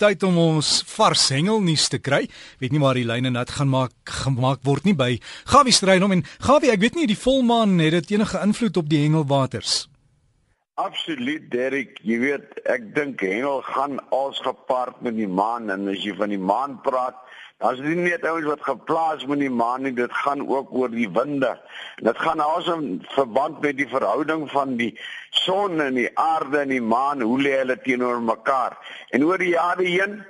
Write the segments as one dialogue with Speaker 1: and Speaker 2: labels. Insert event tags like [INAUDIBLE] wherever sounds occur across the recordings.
Speaker 1: tyd om ons vars hengelnuus te kry. Weet nie waar die lyne nat gaan maak gemaak word nie by Gawie Strydom en Gawie, ek weet nie die volmaan het dit enige invloed op die hengelwaters.
Speaker 2: Absoluut Derek, jy weet, ek dink hengel gaan als gepaard met die maan en as jy van die maan praat, dan is dit nie net ouens wat geplaas met die maan nie, dit gaan ook oor die winde. Dit gaan also in verband met die verhouding van die son en die aarde en die maan, hoe lê hulle teenoor mekaar? En oor die jare heen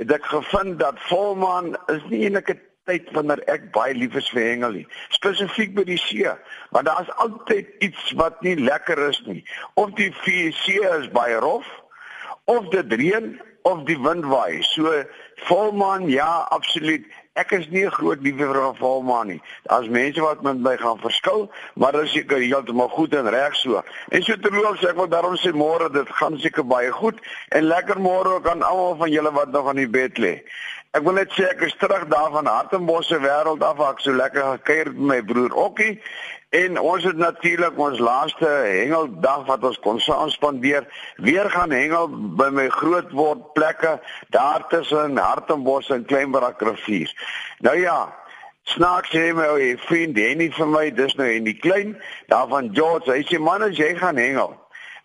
Speaker 2: het ek gevind dat volmaan is nie enige tyd wanneer ek baie lief is vir hengel nie. Spesifiek by die see, want daar's altyd iets wat nie lekker is nie. Of die see is baie rof, of dit reën of die wind waai. So volmaan ja, absoluut. Ek is nie 'n groot liefhebber van volmaan nie. Daar's mense wat met my gaan verskil, maar dit is seker heeltemal goed en reg so. En so terloops ek wil daarom sê môre dit gaan seker baie goed en lekker môre ook aan almal van julle wat nog aan die bed lê. Ek wil net sê ek is terug daar van Hartenbos se wêreld af waar ek so lekker gekuier met my broer Okkie en ons het natuurlik ons laaste hengeldag wat ons kon saam spandeer weer gaan hengel by my groot word plekke daar tussen Hartenbos en Kleinbrak rivier. Nou ja, snaaks sê my ou vriend Henny vir my dis nou in die klein daarvan George, hy sê man as jy gaan hengel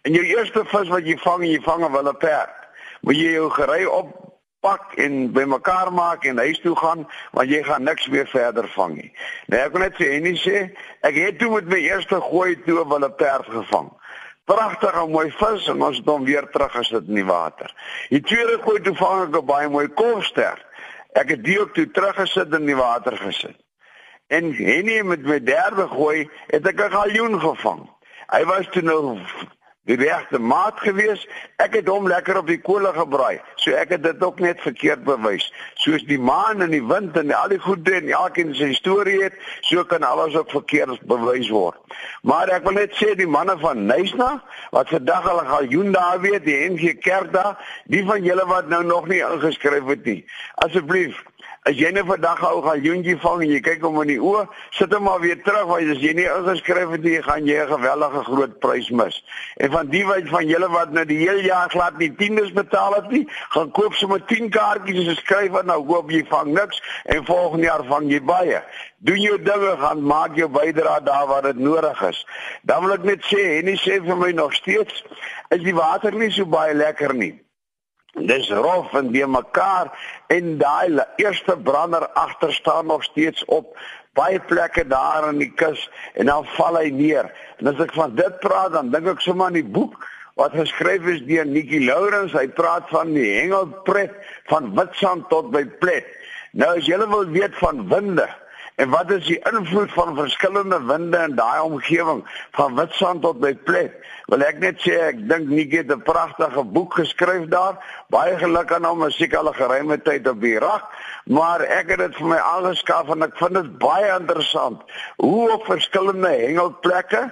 Speaker 2: en jou eerste vis wat jy vang, jy vang 'n wille perd. Moet jy jou gery op pak en bymekaar maak en huis toe gaan want jy gaan niks meer verder vang nie. Nee, ek wil net sê en sê ek het toe met my eerste gooi toe wel 'n perd gevang. Pragtige mooi vis en ons het hom weer teruggesit in die water. Die tweede gooi toe vang ek 'n baie mooi kolster. Ek het die ook toe teruggesit in die water gesit. En Henny met my derde gooi het ek 'n galjoen gevang. Hy was toe nou die regte maat gewees. Ek het hom lekker op die kolle gebraai. So ek het dit ook net verkeerd bewys. Soos die maan en die wind en al die goede en elkeen sy storie het, so kan alles ook verkeerd bewys word. Maar ek wil net sê die manne van Nysna wat vandag hulle galjoen daar weet, die NG Kerk daar, die van julle wat nou nog nie ingeskryf het nie. Asseblief As jy net vandag gou gaan joentjie vang en jy kyk hom in die oë, sit hom maar weer terug want as jy nie ingeskryf het nie, gaan jy 'n gewellige groot prys mis. En van die wat van julle wat nou die hele jaar glad nie tieners betaal het nie, gaan koop sommer 10 kaartjies en skryf dan nou hoop jy vang niks en volgende jaar vang jy baie. Doen jou dinge gaan maak jou bydrae daar waar dit nodig is. Dan wil ek net sê, en nie sê vir my nog steeds is die water nie so baie lekker nie. Dis rof en die mekaar en daai eerste brander agter staan nog steeds op baie plekke daar in die kus en dan val hy neer. En as ek van dit praat dan dink ek sommer aan die boek wat geskryf is deur Nikki Lourens. Hy praat van die hengelpret van Witstrand tot by Plet. Nou as jy wil weet van winde En wat is die invloed van verskillende winde in daai omgewing van Witstrand tot by Plet? Wil ek net sê ek dink Nikki het 'n pragtige boek geskryf daar. Baie geluk aan hom, seker al 'n geruime tyd op die rak, maar ek het dit vir my aangeskaf en ek vind dit baie interessant hoe op verskillende hengelplekke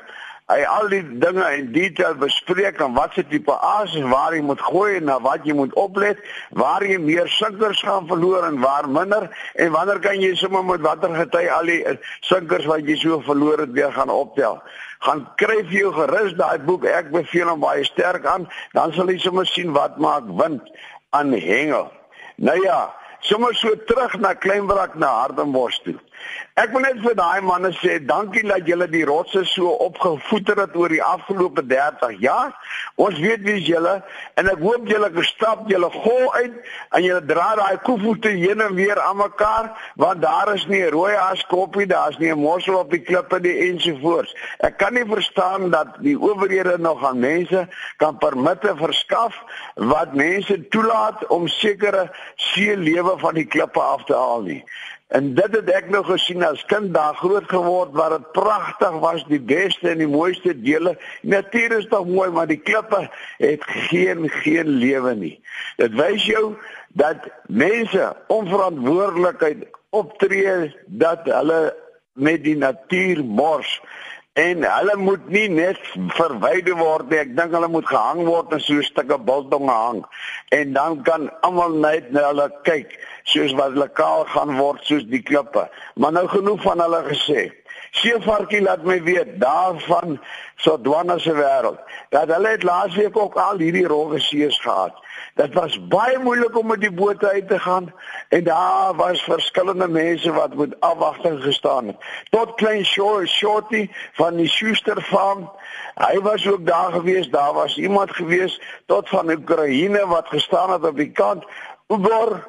Speaker 2: hy al die dinge in detail bespreek en wat se tipe aas en waar jy moet gooi en na wat jy moet oplet, waar jy meer sinkers gaan verloor en waar minder en wanneer kan jy sommer met watter gety al die sinkers wat jy so verloor het weer gaan optel. Gaan kry vir jou gerus daai boek, ek beveel hom baie sterk aan, dan sal jy sommer sien wat maak wind aan hengel. Nou ja, sommer so terug na Kleinbrak na Hardenbos toe. Ek wil net vir daai manne sê dankie dat julle die rotse so opgevoeter het oor die afgelope 30 jaar. Ons weet wie julle en ek hoop julle gestap julle gol uit en julle dra daai koevoete heen en weer aan mekaar want daar is nie 'n rooi askoppie, daar's nie 'n mossel op die klippe nie ensovoorts. Ek kan nie verstaan dat die owerhede nog aan mense kan permitte verskaf wat mense toelaat om sekere see lewe van die klippe af te haal nie. En dit het ek nou gesien as kind daar groot geword waar dit pragtig was, die beste en die mooiste dele. Natuur is tog mooi, maar die klippe het geen geen lewe nie. Dit wys jou dat mense onverantwoordelikheid optree dat hulle met die natuur mors en hulle moet nie net verwyder word nie. Ek dink hulle moet gehang word en so 'n stukkie biltong hang. En dan kan almal net na hulle kyk soos wat lokaal gaan word soos die klippe. Maar nou genoeg van hulle gesê. Seevarkie laat my weet daarvan so dwanne se wêreld. Dat hulle het laasweek ook al hierdie rogge sees gehad. Dit was baie moeilik om met die boot uit te gaan en daar was verskillende mense wat met afwagting gestaan het. Tot klein Shorty van die Schuster farm, hy was ook daar gewees. Daar was iemand gewees tot van Oekraïne wat gestaan het op die kant. Oor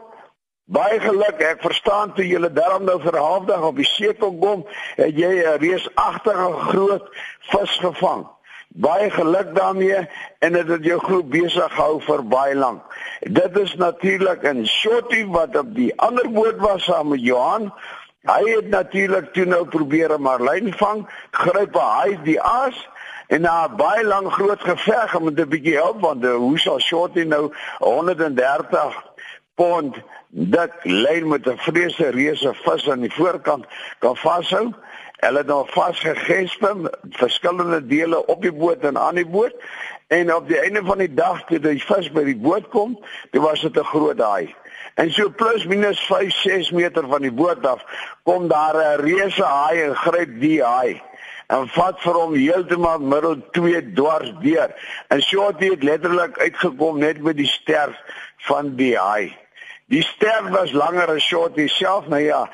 Speaker 2: Baie geluk, ek verstaan toe julle daarom nou vir halfdag op die see kon kom, het jy 'n reusagtige groot vis gevang. Baie geluk daarmee en dit het jou groep besig gehou vir baie lank. Dit is natuurlik 'n shorty wat op die ander boot was saam met Johan. Hy het natuurlik toe nou probeer 'n marlyn vang, gryp hy die aas en na baie lank groot geveg met 'n bietjie hulp want hoe sal shorty nou 130 pond dik lyn met 'n vreese reuse vis aan die voorkant kan vashou. Hulle het nou vasgegesp verskillende dele op die boot en aan die boot en op die einde van die dag toe die vis by die boot kom, dit was dit 'n groot haai. En so plus minus 5 6 meter van die boot af kom daar 'n reuse haai en gryp die haai en vat vir hom heeltemal middel 2 dwars deur. En so het dit letterlik uitgekom net met die sterf van die haai. Die ster was langer as Shorty self, nou ja,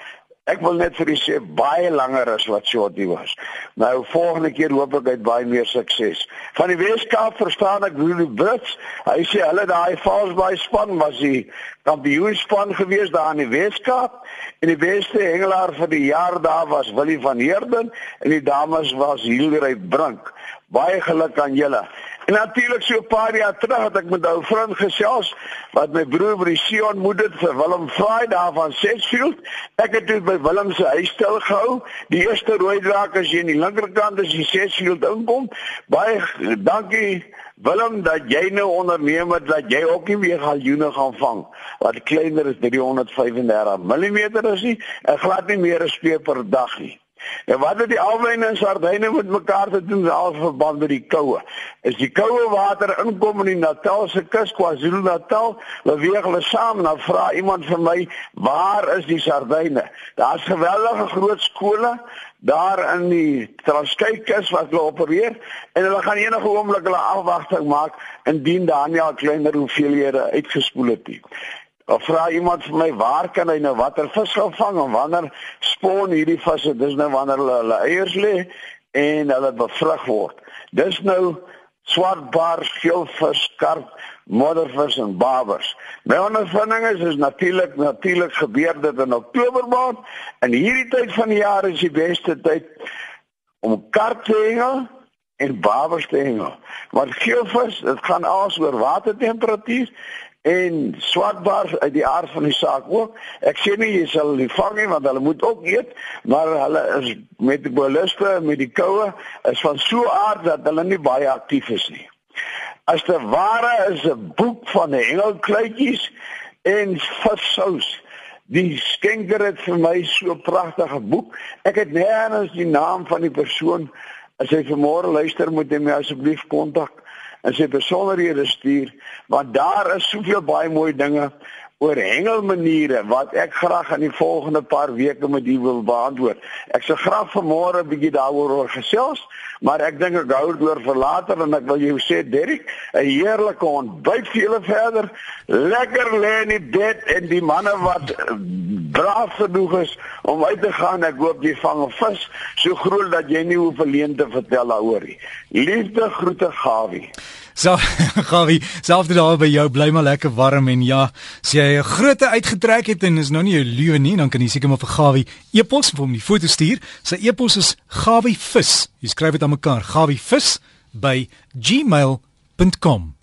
Speaker 2: ek wil net vir u sê baie langer as wat Shorty was. Nou volgende keer hoop ek hy het baie meer sukses. Van die Weskaap verstaan ek hoe die Brits, hy sê hulle daai Falls Bay span was die kampioenspan gewees daar in die Weskaap en die beste hengelaar vir die jaar daar was Willie van Heerden en die dames was Hildery Brink. Baie geluk aan julle. En natuurlik so 'n paar jaar terug het ek met 'n ou vriend gesels wat my broer by die see ontmoet het vir Willem Fry daar van Sesfield. Ek het toe by Willem se huis stil gehou. Die eerste rooi draak as jy aan die linkerkant as jy Sesfield inkom. Baie dankie Willem dat jy nou onderneem het dat jy ook nie weer galjoene gaan vang wat kleiner as 335 mm is nie en glad nie meer 'n speer per dag nie. En wat het die alwyne en sardyne met mekaar te doen al verband met die koue? Is die koue water inkom in die Natalse kus KwaZulu-Natal, beweeg hulle saam en dan vra iemand vir my, "Waar is die sardyne?" Daar's geweldige groot skole daar in die Transkei kus wat hulle opereer en hulle gaan enige oomblik hulle afwagting maak indien Daniel kleiner hoeveelhede uitgespoel het. Of vra iemand vir my waar kan hy nou watter vis gaan vang en wanneer spawn hierdie visse? Dis nou wanneer hulle hulle eiers lê en hulle bevrug word. Dis nou swartbaar, geelvis, karp, moddervis en babers. My ondervinding is is natuurlik natuurlik gebeur dit in Oktober maand en hierdie tyd van die jaar is die beste tyd om karp te hengel en babers te hengel. Want geelvis, dit gaan alles oor watertemperatuur en swartbaars uit die aard van die saak ook. Ek sê nie jy sal hulle vang nie want hulle moet ook eet, maar hulle is met die beluste met die koue is van so aard dat hulle nie baie aktief is nie. As te ware is 'n boek van hengelkluitjies en vissous. Die skenker het vir my so 'n pragtige boek. Ek het nêrens die naam van die persoon as hy vanmôre luister moet hy my asseblief kontak en sy besonderhede stuur want daar is soveel baie mooi dinge oor hengelmaniere wat ek graag in die volgende paar weke met u wil beantwoord. Ek sê graag vanmôre 'n bietjie daaroor oor gesels, maar ek dink ek hou dit oor vir later en ek wil jou sê Derrick, 'n heerlike ontbyt vir julle verder. Lekker lê in die bed en die manne wat braaf genoeg is om uit te gaan, ek hoop jy vang 'n vis so groot dat jy nie hoef verleen te vertel daaroor nie. Liefde groete Gawie.
Speaker 1: So [LAUGHS] Gawie, selfs daar by jou bly maar lekker warm en ja, as jy 'n groot uitgetrek het en is nou nie 'n leeu nie, dan kan jy seker maar vir Gawie e-pos vir hom die foto stuur. Sy e-pos is gawievis. Jy skryf dit aan mekaar, gawievis by gmail.com.